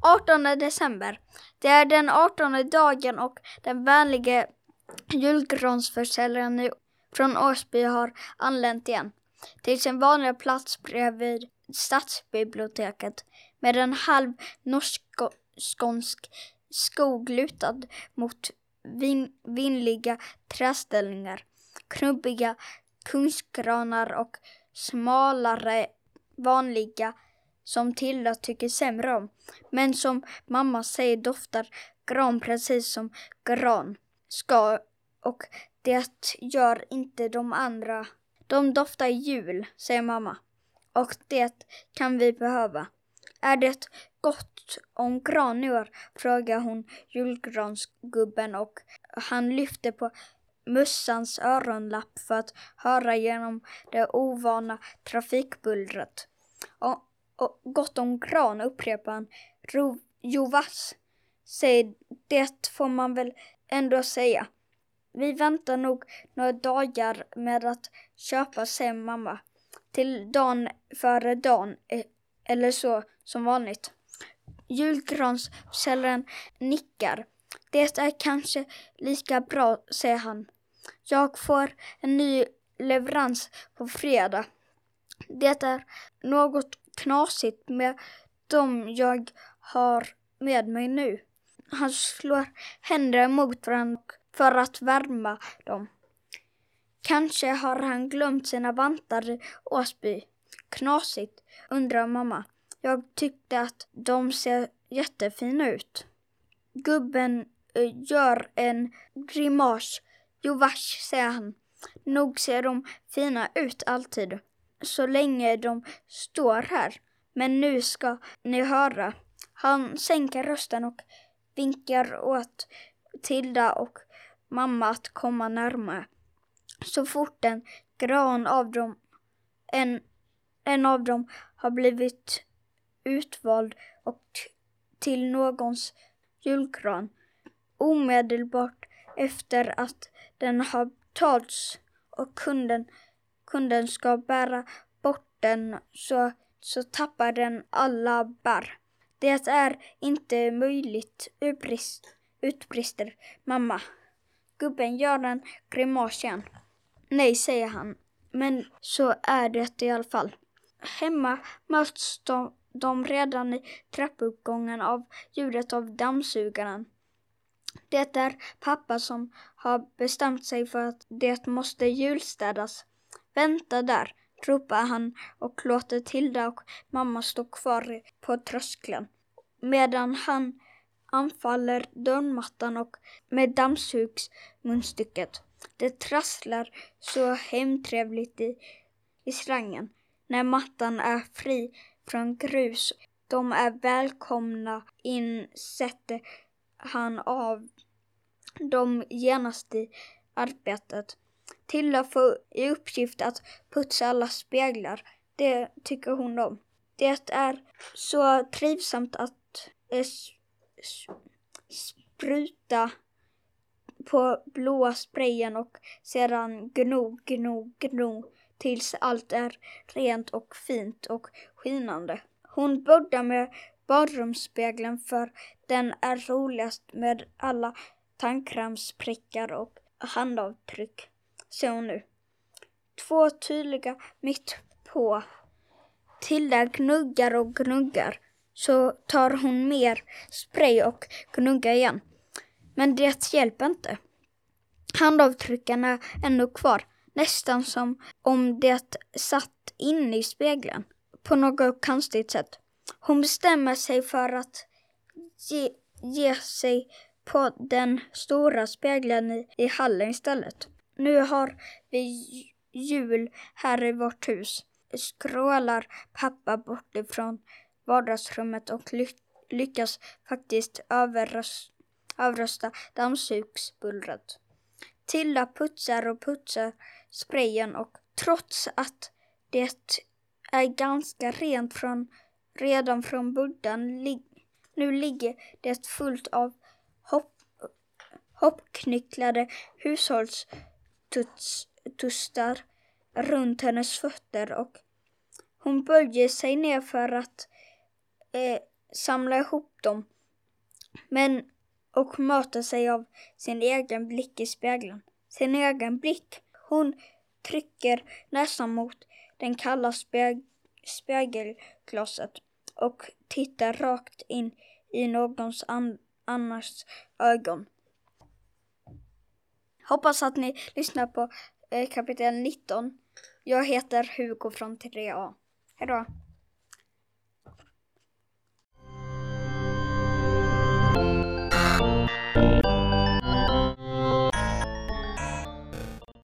18 december. Det är den 18 dagen och den vänliga julgransförsäljaren från Åsby har anlänt igen till sin vanliga plats bredvid stadsbiblioteket med en halv norsk-skånsk skog lutad mot vin vinliga träställningar knubbiga kungsgranar och smalare vanliga som Tilda tycker sämre om, men som mamma säger doftar gran precis som gran ska och det gör inte de andra. De doftar jul, säger mamma. Och det kan vi behöva. Är det gott om gran i år? frågar hon julgransgubben och han lyfter på mössans öronlapp för att höra genom det ovana trafikbullret. Och, och gott om gran upprepar han. Ro, säger det får man väl ändå säga. Vi väntar nog några dagar med att köpa, säger mamma. Till dagen före dagen, eh, eller så, som vanligt. Julgransförsäljaren nickar. Det är kanske lika bra, säger han. Jag får en ny leverans på fredag. Det är något knasigt med dem jag har med mig nu. Han slår händerna mot varandra för att värma dem. Kanske har han glömt sina vantar i Åsby. Knasigt, undrar mamma. Jag tyckte att de ser jättefina ut. Gubben eh, gör en grimas. Jo vars, säger han. Nog ser de fina ut alltid. Så länge de står här. Men nu ska ni höra. Han sänker rösten och vinkar åt Tilda och mamma att komma närmare. Så fort en gran av dem, en, en av dem har blivit utvald och till någons julgran omedelbart efter att den har tagits och kunden, kunden ska bära bort den så, så tappar den alla bär. Det är inte möjligt, utbrist, utbrister mamma. Gubben gör en grimas igen. Nej, säger han. Men så är det i alla fall. Hemma möts de, de redan i trappuppgången av ljudet av dammsugaren. Det är pappa som har bestämt sig för att det måste julstädas. Vänta där, ropar han och låter Tilda och mamma stå kvar på tröskeln. Medan han anfaller dörrmattan och med dammsugsmunstycket. Det trasslar så hemtrevligt i, i slangen. När mattan är fri från grus. De är välkomna in sätter han av dem genast i arbetet. Tilda får i uppgift att putsa alla speglar. Det tycker hon om. Det är så trivsamt att eh, spruta på blåa sprayen och sedan gno, gno, gno tills allt är rent och fint och skinande. Hon börjar med badrumsspegeln för den är roligast med alla tandkrämsprickar och handavtryck, ser hon nu. Två tydliga mitt på. Tilda gnuggar och gnuggar. Så tar hon mer spray och gnuggar igen. Men det hjälper inte. Handavtrycken är ännu kvar. Nästan som om det satt inne i spegeln. På något konstigt sätt. Hon bestämmer sig för att ge, ge sig på den stora spegeln i, i hallen istället. Nu har vi jul här i vårt hus. Skrålar pappa bortifrån vardagsrummet och ly lyckas faktiskt överrösta, överrösta dammsugsbullret. Tilda putsar och putsar sprayen och trots att det är ganska rent från, redan från början lig, Nu ligger det fullt av hopp, hoppknycklade hushållstustar runt hennes fötter och hon böjer sig ner för att eh, samla ihop dem. Men och möter sig av sin egen blick i spegeln. Sin egen blick. Hon trycker näsan mot den kalla speg spegelglaset och tittar rakt in i någons an annars ögon. Hoppas att ni lyssnar på eh, kapitel 19. Jag heter Hugo från 3A. Hejdå!